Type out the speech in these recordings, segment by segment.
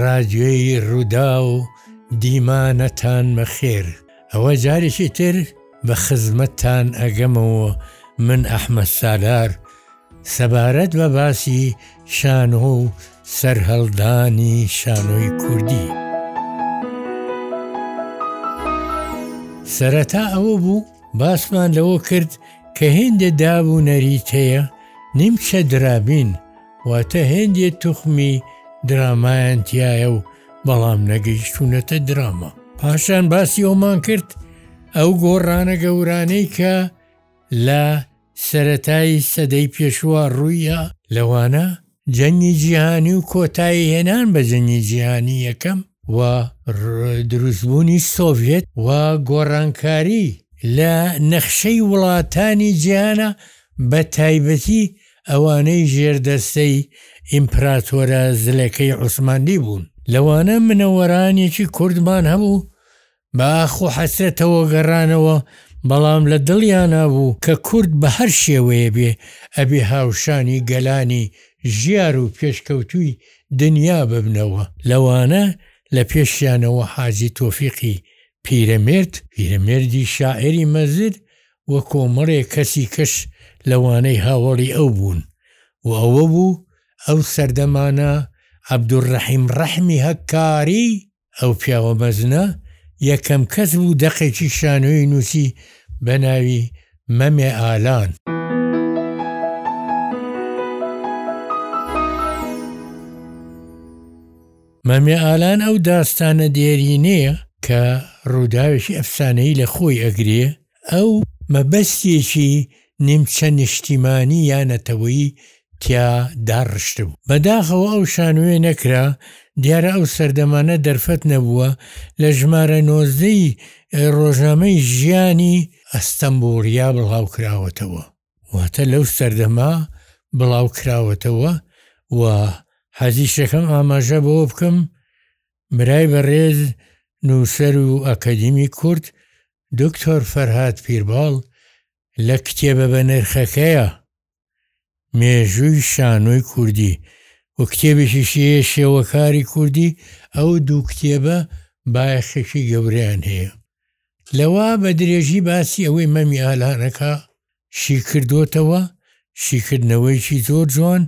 ڕادیۆیی ڕووداو، دیمانەتان بەخێر. ئەوە جارێکی تر بە خزمەتتان ئەگەمەوە من ئەحمەد سالار سەبارەت بە باسی شانۆ و سەرهەڵدانی شانۆی کوردی. سەرەتا ئەوە بوو باسمان لەوە کرد کە هێندە داب و نەریت هەیە نیمچە درابین، واتە هێندێ توخمی درامایان تایە و بەڵام نەگەیشتوونەتە دراما. پاشان باسی ئەومان کرد ئەو گۆڕانە گەورانەی کە لە سەرەتای سەدەی پێشووە ڕوویە، لەوانە جەنگی جیهانی و کۆتایی هێنان بە جەنگی جیهانی یەکەم و دروستبوونی سۆڤیەت و گۆڕانکاری لە نەخشەی وڵاتانی جیهانە بە تایبەتی ئەوانەی ژێر دەستەی ئیمپراتۆرە زلەکەی عوسمانلی بوون. لەوانە منەوەرانێکی کوردمان هەبوو، بە ئاخ و حەسرەتەوە گەڕانەوە، بەڵام لە دڵیانا بوو کە کورد بە هەر شێوەیە بێ، ئەبێ هاوشانی گەلانی ژیار و پێشکەوتووی دنیا ببنەوە. لەوانە لە پێشیانەوە حاجی تۆفیقی پیرەمێرد، پیرەمێردی شاعیری مەزن و کۆمەڵێ کەسی کەش لەوانەی هاوەڵی ئەو بوون و ئەوە بوو ئەو سەردەمانە عەبدولڕەحیم ڕەحمی هەککاری، ئەو پیاوە مەزنە، یەکەم کەس بوو دەقێکی شانۆیی نووسی بە ناوی، مەمێ ئالان. مامە ئالان ئەو داستانە دێرینەیە کە ڕووداوێکی ئەفسانەیی لە خۆی ئەگرێ ئەو مەبەستێکی نیمچە نیشتیمانی یا نەتەوەیی تیا داڕشتبوو بەداخەوە ئەو شانۆیە نەکرا دیارە ئەو سەردەمانە دەرفەت نەبووە لە ژمارە نۆزدە ی ڕۆژنامەی ژیانی ئەستەمبووڵیا بڵاوکراوەتەوە. واتە لەو سەردەمە بڵاو کراوەتەوە و حەزیشەکەم ئاماژە بەوە بکەم برای بەڕێز نووسەر و ئەکەدیمی کورد دکتۆر فەرهاد پیرباڵ لە کتێبە بەنرخەکەیا مێژووی شانۆی کوردی و کتێبێکیشی هەیە شێوەکاری کوردی، ئەو دوو کتێبە بایەخێکی گەورەیان هەیە. لەوە بە درێژی باسی ئەوەی مەمی ئالانەکە شی کردۆتەوە، شیکردنەوەیەکی زۆر جوان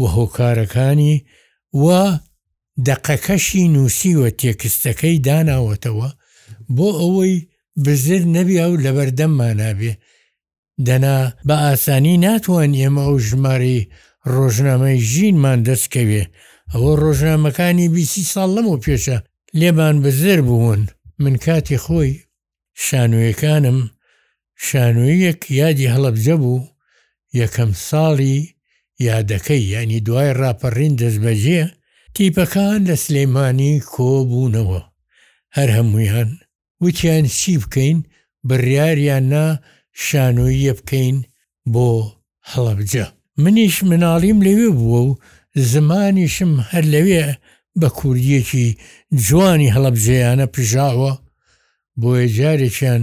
و هۆکارەکانی و دەقەکەشی نووسیوە تێکستەکەی داناوەتەوە بۆ ئەوەی بزر نەبێ و لەبەردەممانابێ دەنا بە ئاسانی ناتوانی ئەم ئەو ژمارەی ڕۆژنامەی ژینمان دەست کەوێ، ئەوە ڕۆژنامەکانی بیسی ساڵ لەمەو پێشە لێمان بزر بوون، من کاتی خۆی شانۆیەکانم شانۆییەک یادی هەڵەبجە بوو یەکەم ساڵی یادەکەی یانی دوای ڕاپەڕین دەستبەجێ تیپەکان لە سلێمانی کۆ بوونەوە هەر هەموویان وتیان چی بکەین بڕیاریان نا شانۆییە بکەین بۆ هەڵەبجە منیش مناڵیم لەوێ بووە و زمانیشم هەر لەوێ بە کوردیەکی جوانی هەڵەبجەیانە پژاوە بۆیە جارێکیان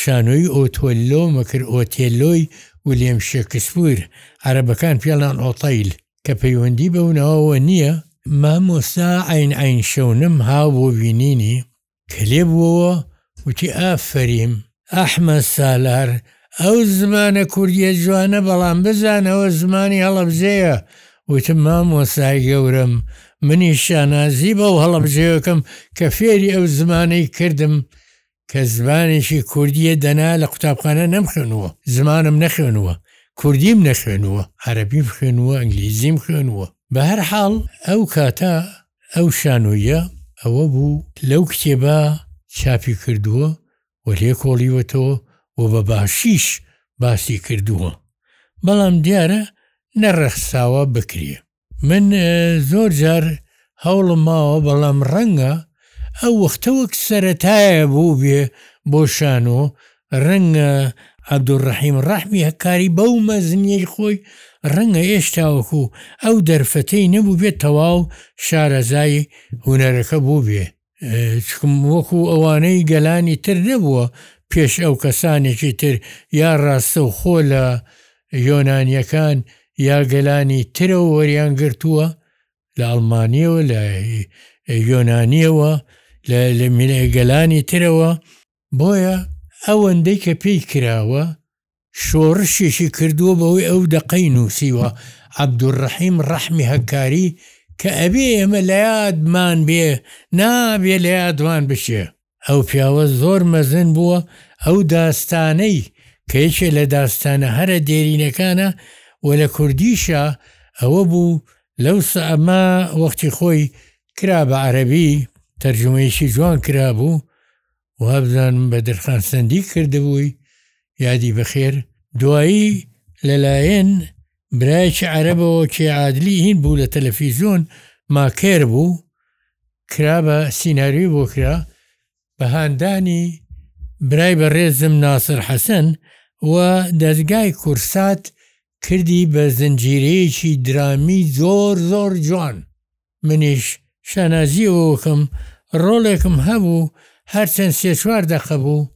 شانۆی ئۆتۆلۆمە کرد ئۆتێلۆی ولیەم شکسپویر عەرەبەکان پێڵان ئۆتەیل کە پەیوەندی بەو ناوەوە نییە مامۆستا عەین عەین شەونم هاو بۆ بینینی کە لێ بووەوە وتی ئافەریم ئەحمەد سالار ئەو زمانە کوردیە جوانە بەڵام بزان ئەوە زمانی هەڵەبجەیە وتم مامۆسای گەورەم منیش شانازی بەو هەڵەبجەیەکەم کە فێری ئەو زمانەی کردم کە زمانێکی کوردیە دەنا لە قوتابخانە نەمخوێنووە زمانم نەخوێنووە کوردیم نەخوێنووە عەرەبیم خوێنووە ئەنگلیزیم خوێنووە بەهەرحاڵ ئەو کاتە ئەو شانۆییە ئەوە بوو، لەو کتێبە چاپی کردووە و لێکۆڵیوەتەوە و بە باشیش باسی کردووە، بەڵام دیارە نەڕەخساوە بکرێ. من زۆر جار هەوڵم ماوە، بەڵام ڕەنگە ئەو وەختە وەک سەرەتایە بووبێ بۆ شانۆ، ڕەنگە عەبدولڕەحیم ڕەحمی هەکاری بەو مەزنیەی خۆی ڕەنگە هێشتاوەکو ئەو دەرفەتەی نەبووبێت تەواو شارەزای هونەرەکە بووبێ چکم وەکو ئەوانەی گەلانی تر نەبووە پێش ئەو کەسانێکی تر یا ڕاستە و خۆ لە یۆنانیەکان یا گەلانی ترەوە وەریان گرتووە لە ئەڵمانیەوە لە یۆنانیەوە لە گەلانی ترەوە بۆیە ئەوەندەی کە پێی کراوە شۆڕشێکی کردووە بەوەی ئەو دەقەی نووسیوە، عەبدولڕەحیم ڕەحمی هەکاری، کە ئەبێ ئێمە لە یادمان بێ، نابێ لە یادمان بچێ. ئەو پیاوە زۆر مەزن بووە، ئەو داستانەی کە یەکێ لە داستانە هەرە دێرینەکانە و لە کوردیشا ئەوە بوو لەو سە ئەمە وەختی خۆی کرا بە عەرەبی، تەرجومەیەکی جوان کرابوو، وابزانم بەدرخان سندی کردبووی یادی بەخێر دوایی لەلایەن برایەکی عەرەبەوە کێ عادلی هین بوو لە تەلەفیزۆن ماکێر بوو کرا بە سینناریوی بۆ کرا بە هاندانی برای بە ڕێزم ناسر حەسەن و دەستگای کورسات کردی بە زنجیرەیەکی درامی زۆر زۆر جوان منیش شانازییەوەوکم ڕۆڵێکم هەبوو هەرچەند سێ چوار دەقە بوو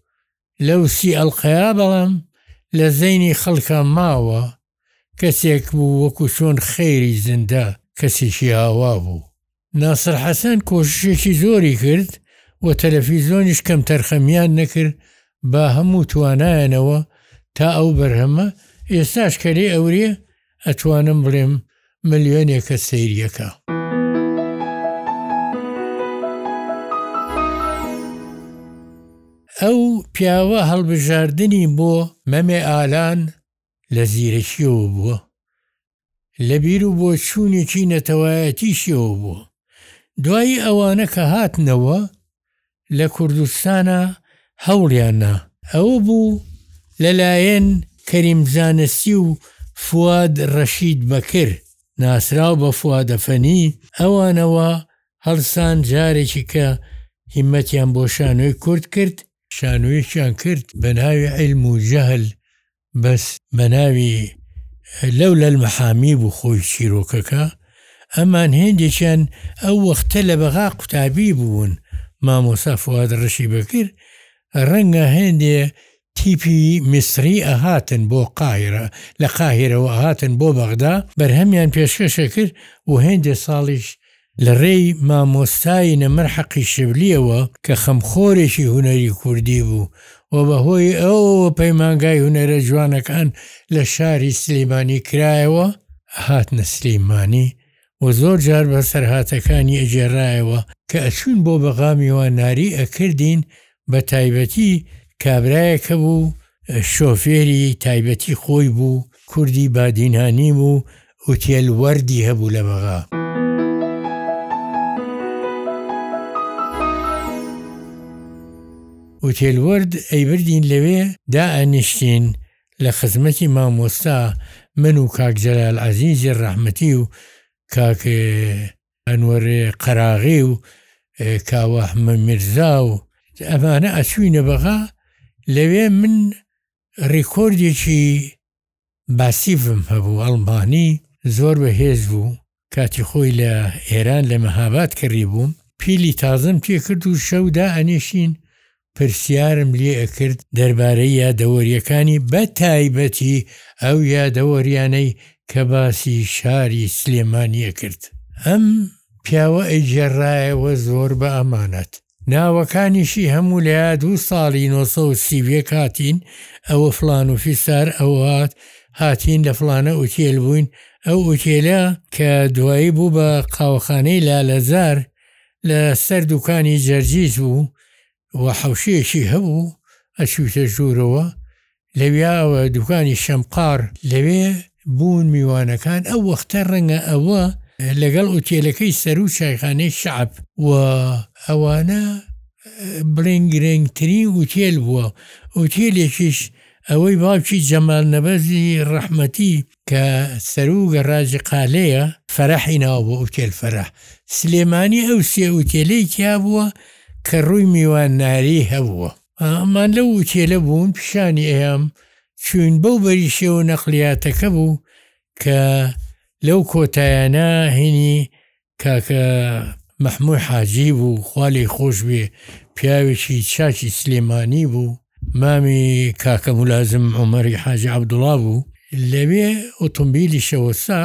لەو سی ئەڵقەیا بەڵام لە زەینی خەڵکا ماوە کەسێک بوو وەکو چۆن خەیری زندە کەسێکی ئاوا بوو ناسر حەسەن کۆششێکی زۆری کرد و تەلەفیزۆنیش کەمتەرخەمیان نەکرد بە هەموو توانایانەوە تا ئەو بەرهەمە ئێستاش کە لێ ئەوریێ ئەتوانم بڵێم ملیۆنێک کەس سەیریەکە. ئەو پیاوە هەڵبژاردنی بۆ مەمێ ئالان لە زیرەکیەوە بووە لە بیر و بۆ چوونێکی نەتەوایەتیشیەوە بووە دوایی ئەوانە کە هاتنەوە لە کوردستانا هەوڵیان نا. ئەوە بوو لە لایەن کەریم زانستی و فواد ڕەشید بەکر، ناسراو بە فوادە فەنی، ئەوانەوە هەڵسان جارێکی کە هیمەتیان بۆ شانۆی کورد کرد، شانۆیەکیان کرد بە ناوی عیلم و جەهل بەس بەناوی لەو لەل مەحامی بوو خۆی چیرۆکەکە ئەمان هێندێکیان ئەو وەختە لە بەغا قوتابی بوون مامۆسا فواد ڕەشی بەکر ڕەنگە هێندێ تیپی میسری ئەهاتن بۆ قاهیرە لە قاهیرەوە ئەهاتن بۆ بەغدا بەرهەمیان پێشکەشەکرد و هێندێ ساڵیش لە ڕێی مامۆستای نەمر حەقی شبلییەوە کە خەمخۆرێکی هونەری کوردی بوو و بە هۆی ئەوەوە پەیمانگای هونەرە جوانەکان لە شاری سلیمانی کرایەوە، ئەهاتنە سلیمانی و زۆر جار بەسەرهاتەکانی ئەگێڕایەوە کە ئەچووین بۆ بەغا میوانناری ئەکردین بە تایبەتی کابرایەک هەبوو شۆفێری تایبەتی خۆی بوو کوردی بادینانی بوو ئوتێل وەردی هەبوو لە بەغا. ئوتێلوەرد ئەیبردین لەوێ دا ئەنیشتین لە خزمەتی مامۆستا من و کاک جەلال عزیزی ڕەحمەتی و کاک ئەنوەر قەراغی و کاوە میرزا و ئەمانە ئەچووینە بەغا لەوێ من ڕیکۆردێکی باسیڤم هەبوو ئەڵمانی زۆر بەهێز بوو کاتی خۆی لە ئێران لە مەهاباد کڕی بووم پیلی تازەم تێکرد و شەودا ئەنیشین پرسیارم لێ ئەکرد دەربارەی یادەوەریەکانی بە تایبەتی ئەو یادەوەریانەی کە باسی شاری سلێمانی ئەکرد ئەم پیاوە ئەیگێڕایەوە زۆر بە ئەمانەت ناوەکانیشی هەموو لە یاد و ساڵی نۆ سەد و سی و یەک هاتین ئەوە فڵان و فیسار ئەوە هاتین لە فڵانە ئوتێل بووین ئەو ئوتێلە کە دوایی بوو بە قاوەخانەی لالەزار لە سەر دووکانی جەرجیس بوو و حەوشەیەکی هەبوو، ئەچوویتە ژوورەوە، لەویا ئەوە دووکانی شەمقاڕ، لەوێ بوون میوانەکان، ئەو وەختە ڕەنگە ئەوە لەگەڵ ئوتێلەکەی سەروو چایخانەی شەعب و ئەوانە بڵێن گرنگترین ئوتێل بووە، ئوتێلێکیش ئەوەی باوکی جەمال نەبەزی ڕەحمەتی کە سەروو گەڕاجی قالەیە، فەرەحی ناوە بۆ ئوتێل فەرەح سلێمانی، ئەو سێ ئوتێلەی تیا بووە کە ڕووی میوانداری هەبووە، ئەمان لەو ئوتێلە بوون، پیشانی ئەیام چووین، بەو بەریشەوە نەقلیاتەکە بوو کە لەو کۆتایانە هینی کاکە مەحموی حاجی بوو خوا لێی خۆش بێ پیاوێکی چاکی سلێمانی بوو مامی کاکە ملازم عمەری حاجی عبدوڵا بوو لەوێ ئۆتۆمبیلی شەوەسا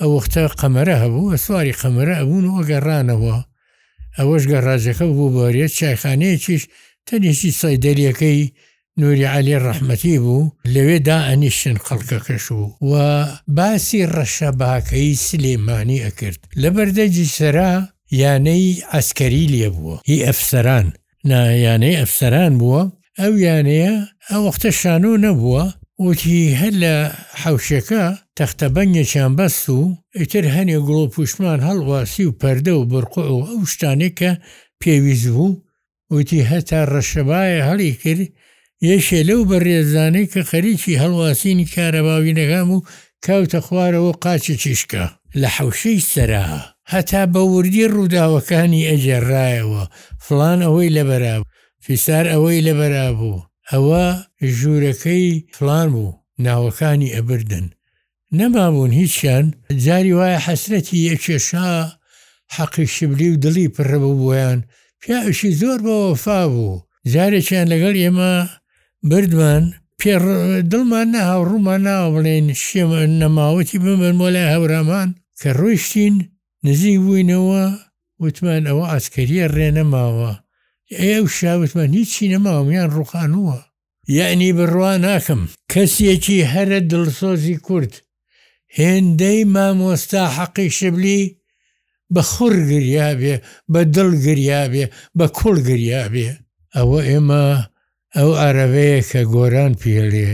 ئەو وەختە قەمەرە هەبوو سواری قەمەرە ئەبوون و ئەگەڕانەوە ئەوەش گەڕاجەکە بوو بارێت چایخانەیەکیش تەنیشتی سایدەریەکەی نوری علی ڕەحمەتی بوو لەوێ دائەنیشتن خەڵکەکەش و و باسی ڕەشەباکەی سلێمانی ئەکرد لە بەردە جیسەرا یانەی عەسکەری لێ بووە هی ئەفسەران نا یانەی ئەفسەران بووە ئەو یانەیە ئەوەختە شانۆ نەبووە وتی هەر لە حەوشەکە تەختە بەنگێکیان بەست و ئیتر هەنێ گڵۆ پوشمان هەڵواسی و پەردە و بڕقع و ئەو شتانێک کە پێویست بوو وتی، هەتا ڕەشەبایە هەڵیکرد، یەکێ لەو بەڕێزانەی کە خەریکی هەڵواسینی کارەباوینەکان بوو کەوتە خوارەوە و قاچێکی شکا. لە حەوشەی سەرا هەتا بە وردی ڕووداوەکانی ئەگێڕایەوە، فڵان ئەوەی لەبەرا بوو، فیسار ئەوەی لەبەرا بوو، ئەوە ژوورەکەی فڵان بوو، ناوەکانی ئەبردن، نەمابوون هیچیان جاری وایە حەسرەتی ئەکێشا حەقی شبلی و دڵی پڕبوو بۆیان پیاوێکی زۆر بە وەفا بوو جارێکیان لەگەڵ ئێمە بردمان پێ دڵمان نەهاو ڕوومان ناوە بڵێن شێمە نەماوەتی بمن بۆ لای هەورامان کە ڕۆیشتین نزیک بووینەوە وتمان ئەوە عسکەریە ڕێنەماوە ئێ ئەو شاوتمان هیچی نەماوە یان ڕوخانووە یەعنی بڕوا ناکەم کەسیەکی هەرە دڵسۆزی کورد هێندەی مامۆستا حەقی شبلی بە خوڕ گریابێ بە دڵ گریابێ بە کوڵ گریابێ. ئەوە ئێمە ئەو عەرەبەیە کە گۆران پێڵێ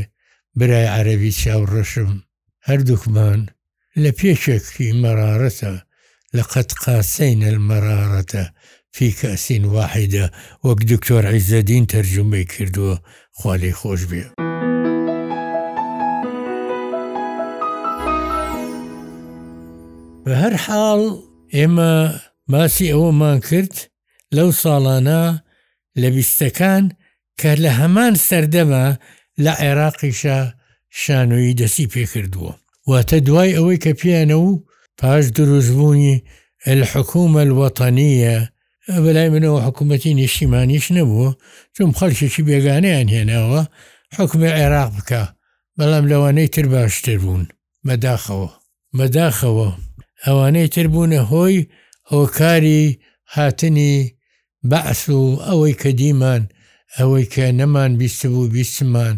برای عەرەبی چاو ڕەشم. هەردووکمان لە پێشەکی مەرارەتە لە قەد قاسەین المەرارەتە فی کاس واحیدە وەک دکتۆر عیزەدین تەرجومەی کردووە خوا لێی خۆش بێ. بە هەر حاڵ ئێمە باسی ئەوەمان کرد لەو ساڵانە لە بیستەکان کە لە هەمان سەردەما لە عێراقیشا شانۆیی دەستی پێکردووە، واتە دوای ئەوەی کە پێیانە و پاش دروستبوونی الحکومە الوطنیە، بە لای منەوە حکوومەتی نیشتیمانیش نەبوو، چون خەڵکێکی بێگانەیان هێناوە حوکمی عێراق بکا، بەڵام لەوانەی تر باشتر بوون، بەداخەوە. بەداخەوە ئەوانەی تر بوونە هۆی هۆکاری هاتنی بەعس و ئەوەی کە دیمان ئەوەی کە نەمان بیستبوو بیستمان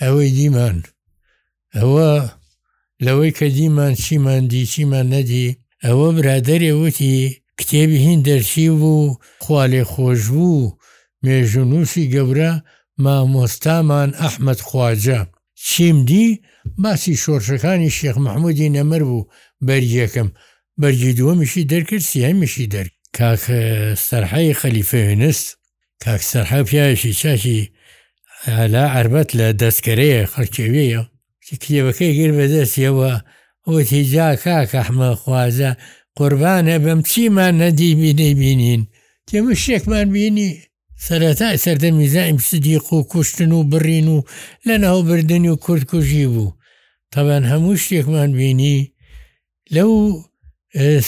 ئەوەی دیمان ئەوە لەوەی کە دیمان چیمان دی چیمان نەدی ئەوە برادەرێ وتی کتێبی هین دەرچی بوو خوالێ خۆش بوو مێژونووسی گەورە مامۆستامان ئەحمەد خواجە چیم دی باسی شۆرشەکانی شێخ مەحمودی نەمر بوو بەرگی یەکەم بەرگی دووەمیشی دەرکرد سێهەمیشی دەر کاک سەرحەی خەلیفەیونس کاک سەرحە پیاوێکی چاکی عەلا عەربەت لە دەسکەرەیە خەڵکی ئەوێیە کتێبەکەی گر بەدەستیەوە وتی جا کاک ئەحمە خوازە قوربانێ بم چیمان نەدیبی نەیبینین تێمە شتێکمان بینی سەرەتای سەردەمی زەعیم سدیق و کوشتن و بڕین و لە ناوبردنی و کورد کوژی بوو تەبەن هەموو شتێکمان بینی لەو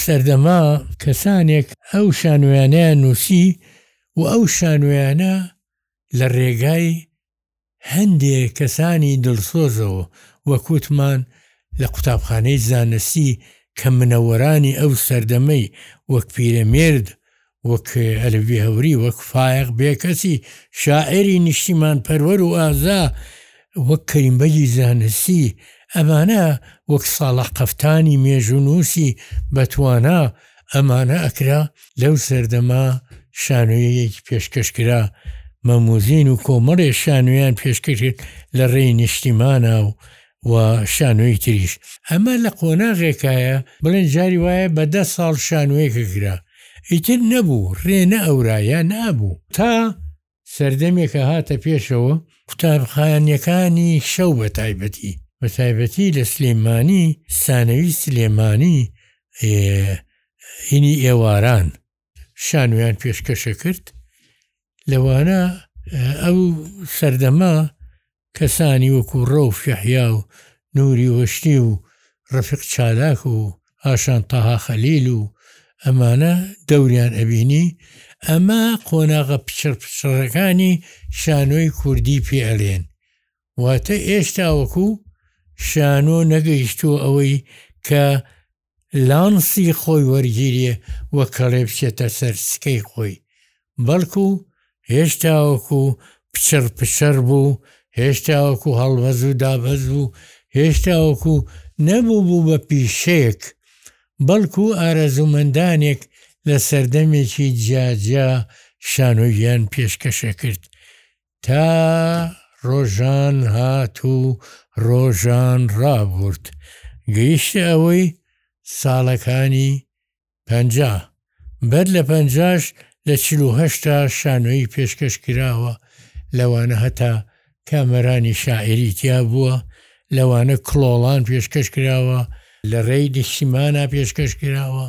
سەردەما کەسانێک ئەو شانۆیانەیان نووسی و ئەو شانۆیانە لە ڕێگای هەندێ کەسانی دڵسۆزەوە وەکوتمان لە قوتابخانەی زانستی کە منەوەرانی ئەو سەردەمەی وەک پیرەمێرد وەک ئەلەوی هەوری وەک فایەق بێکەسی شاعیری نیشتیمان پەروەر و ئازا وەک کەریم بەگی زانستی ئەمانە وەک ساڵح قەفتانی مێژوونووسی بەتوانا ئەمانە ئەکرا لەو سەردەمە شانۆیەکی پێشکەشکرا مەموزین و کۆمەڵێ شانویان پێشکەشێت لە ڕێی نیشتیمانە و و شانۆی تریش ئەمە لە قۆناغێکایە بڵێن جاری وایە بە دە ساڵ شانوەیەکە کرا ئیتر نەبوو ڕێ نە ئەورایە نابوو تا سەردەمێکە هاتە پێشەوە قوتابخانەکانی شەو بە تایبەتی بە تایبەتی لە سلێمانی سانەوی سلێمانی ینی ئێواران شانویان پێشکەشە کرد لەوانە ئەو سەردەمە کەسانی وەکو ڕەوف یەحیا و نوری وەشتی و ڕەفیق چالاک و هاشان تاها خەلیل و ئەمانە دەوریان ئەبینی ئەمە قۆناغە پچڕ پچڕەکانی شانۆی کوردی پێ ئەلێن واتە ئێشتا وەکو شانۆ نەگەیشتوە ئەوەی کە لانسی خۆی وەرگیرێ و کەڵێ بچێتە سەر سکەی خۆی، بەڵکو هێشتاوەکو پچڕ پچڕ بوو، هێشتاوەکو هەڵبەز و دابەز بوو، هێشتاوەکو نەبووبوو بە پیشەیەک، بەڵکو ئارەزوومەندانێک لە سەردەمێکی جیاجیا شانۆییان پێشکەشەکرد، تا ڕۆژان هات و ڕۆژان ڕابورد گەیشتە ئەوەی ساڵەکانی پەنجا بەر لە پەنجاش لە چل و هەشتا شانۆیی پێشکەش کراوە لەوانە هەتا کامەرانی شاعیری تیا بووە لەوانە کڵۆڵان پێشکەش کراوە لە ڕێی نیشتیمانا پێشکەش کراوە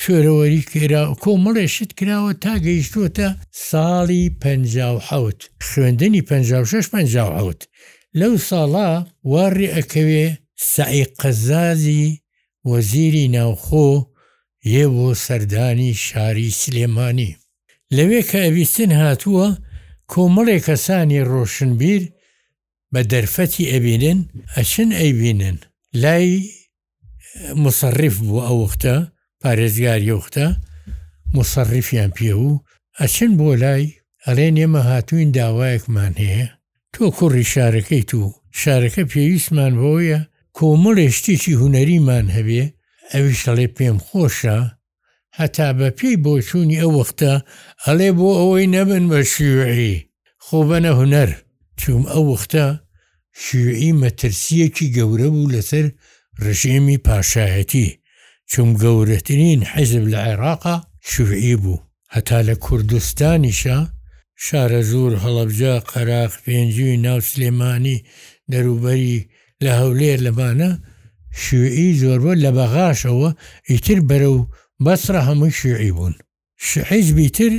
کوێرەوەری کرا و کۆمەڵێ شت کراوە تا گەیشتووەتە ساڵی پەنجا و حەوت، خوێندنی پەنجا و شەش پەنجا و حەوت لەو ساڵە وا ڕێ ئەکەوێ سەعی قەزازی وەزیری ناوخۆ یێ بۆ سەردانی شاری سلێمانی لەوێ کە ئەبیستن هاتووە کۆمەڵێ کەسانی ڕۆشنبیر بە دەرفەتی ئەبینن ئەچن ئەیبینن لای مسەڕف بوو ئەو وختە پارێزگاری وختە مسەڕفیان پێ و ئەچن بۆ لای ئەڵێ نێمە هاتوین داوایەکمان هەیە تۆ کوڕی شارەکەیت و شارەکە پێویستمان بۆیە کۆمەڵێ شتێکی هونەریمان هەبێ ئەویشەڵێ پێم خۆشە هەتا بە پێی بۆچوونی ئەو وەختە ئەڵێ بۆ ئەوەی نەبن بە شیوعی خۆ بەنە هونەر چووم ئەو وەختە شیوعی مەترسییەکی گەورە بوو لەسەر ڕژێمی پاشایەتی چووم گەورەترین حیزب لە عێڕاقا شیوعی بوو هەتا لە کوردستانیشە، شارەزوور، هەڵەبجە، قەراخ، پێنجوی، ناو سلێمانی، دەروبەری، لە هەولێر لەمانە شیوعی زۆربوو، لە بەغاشەوە ئیتر بەرەو بەسڕە هەمووی شیوعی بوون. حیزبی تر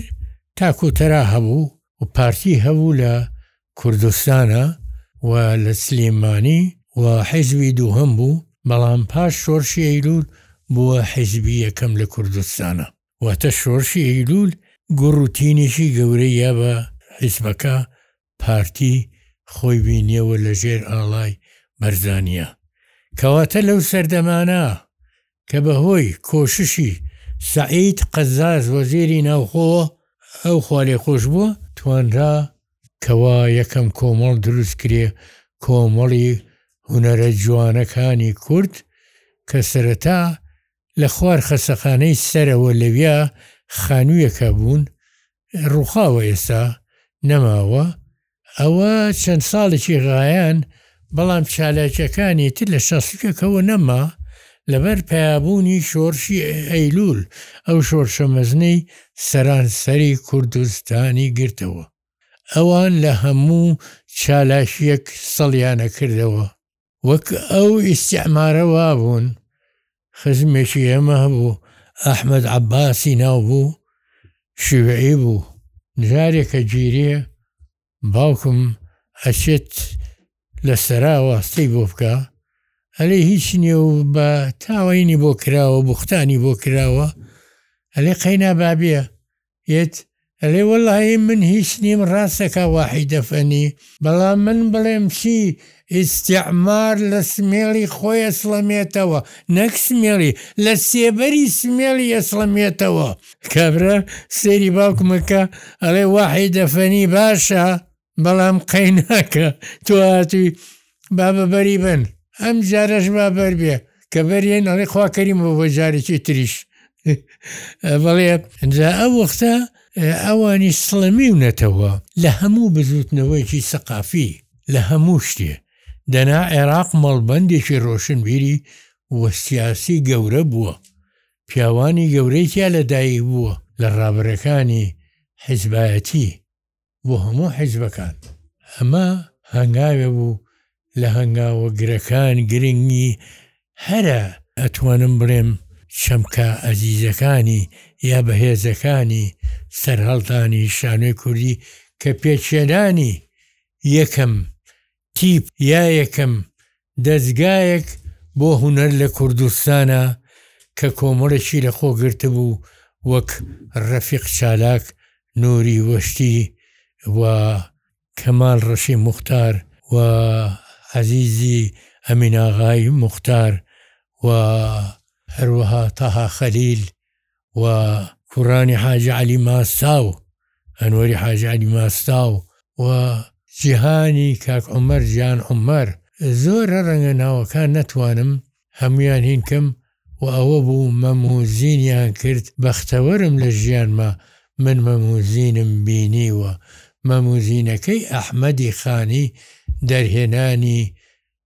تا کۆتەرا هەبوو و پارتی هەبوو لە کوردستانا و لە سلێمانی و حیزبی دووهەم بوو، بەڵام پاش شۆڕشی ئەیلوول بووە حیزبی یەکەم لە کوردستانا. واتە شۆرشی ئەیلول گوڕ و تینێکی گەورەی یا بە حیزبەکە، پارتی، خۆی بینیەوە لە ژێر ئاڵای بەرزانیا. کەواتە لەو سەردەمانە کە بە هۆی کۆششی سەعید قەزاز وەزیری ناوخۆوە ئەو خوالێخۆشبووە، توانرا کەوا یەکەم کۆمەڵ دروست کرێ کۆمەڵی هونەرە جوانەکانی کورد کە سەرەتا لە خوار خەستەخانەی سەرەوە لەویا خانویەکە بوون ڕوخاوە ئێستا نەماوە ئەوە چەند ساڵێکی غایان بەڵام چالاکیەکانی تر لە شەستەکەوە نەما لەبەر پەیابوونی شۆرشی ئەیلول ئەو شۆرشە مەزنەی سەرانسەری کوردستانی گرتەوە ئەوان لە هەموو چالاکیەک سەڵیانە کردەوە. وەک ئەو ئیستیعمارە وابوون، خزمێکی ئێمە هەبوو ئەحمەد عەباسی ناو بوو شیوعی بوو، جارێ کە گیرێ باوکم ئەچێت لە سەرا واستەی بۆ بکا ئەلێ هیچ نیە و بە تاوەینی بۆ کراوە بوختانی بۆ کراوە ئەلێ قەینا بابیە یت ئەلێ وەلایی من هیچ نیم ڕاستەکا واحیدە فەنی بەڵام من بڵێم چی ئیستیعمار لە سمێڵی خۆی ئەسڵەمێتەوە نەک سمێڵی لە سێبەری سمێڵی ئەسڵەمێتەوە کابرا سێری باوکمە کە ئەڵێ واحیدە فەنی باشە بەڵام قەیناکە تۆ هاتووی با بە بەری بن ئەم جارەش با بەر بێ کە بەرێن ئەڵێ خوا کەریم بۆ بۆ جارێکی تریش بەڵێ جا ئەو وەختە ئەوانی سڵەمی و نەتەوە لە هەموو بزوتنەوەیەکی سەقافی لە هەموو شتێ دەنا عێراق مەڵبەندێکی ڕۆشنبیری و سیاسی گەورە بووە پیاوانی گەورەی تیا لەدایک بووە لە ڕابرەکانی حیزبایەتی بۆ هەموو حیزبەکان. ئەمە هەنگاوێ بوو لە هەنگاوە گرەکان، گرنگی هەرە. ئەتوانم بڵێم چەمکە ئەزیزەکانی یا بەهێزەکانی سەرهەڵدانی شانۆی کوردی کە پێکهێنانی یەکەم تیپ، یا یەکەم دەزگایەک بۆ هونەر لە کوردستانە کە کۆمەڵێکی لە خۆ گرتبوو وەک، ڕەفیق چالاک، نوری وەشتی و. کەمال ڕەشی موختار و عەزیزی ئەمیناغای موختار و. هەروەها تەها خەلیل و کوڕانی حاجی علی ماستا و ئەنوەری حاجی علی ماستا و و جیهانی کاک عمر جان عمر زۆرە ڕەنگە ناوەکان نەتوانم هەمویان هین کەم و ئەوە بوو مەموزینیان کرد بەختەوەرم لە ژیانما من مەموزینم بینی و مەموزینەکەی ئەحمەدی خانی دەرهێنانی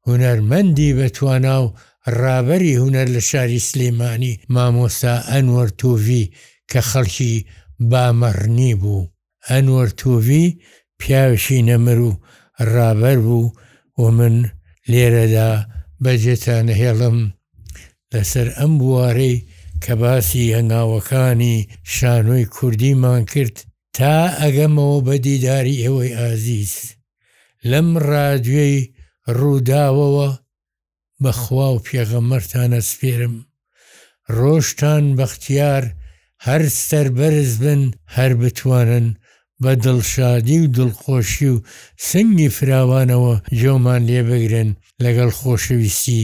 هونەرمەندی بەتوانا و ڕابەری هونەر لە شاری سلێمانی مامۆستا ئەنوەر توڤی کە خەڵکی بامەڕنی بوو. ئەنوەر توڤی پیاوێکی نەمر و ڕابەر بوو و من لێرەدا بەجێتان دەهێڵم لەسەر ئەم بوارەی کە باسی هەنگاوەکانی شانۆی کوردیمان کرد، تا ئەگەمەوە بە دیداری ئێوەی ئازیز لەم ڕادیۆی ڕووداوەوە بە خوا و پێغەمبەرتان ئەسپێرم ڕۆژتان بەختیار هەر سەربەرز بن هەر بتوانن بە دڵشادی و دڵخۆشی و سنگی فراوانەوە گۆمان لێ بگرن لەگەڵ خۆشەویستی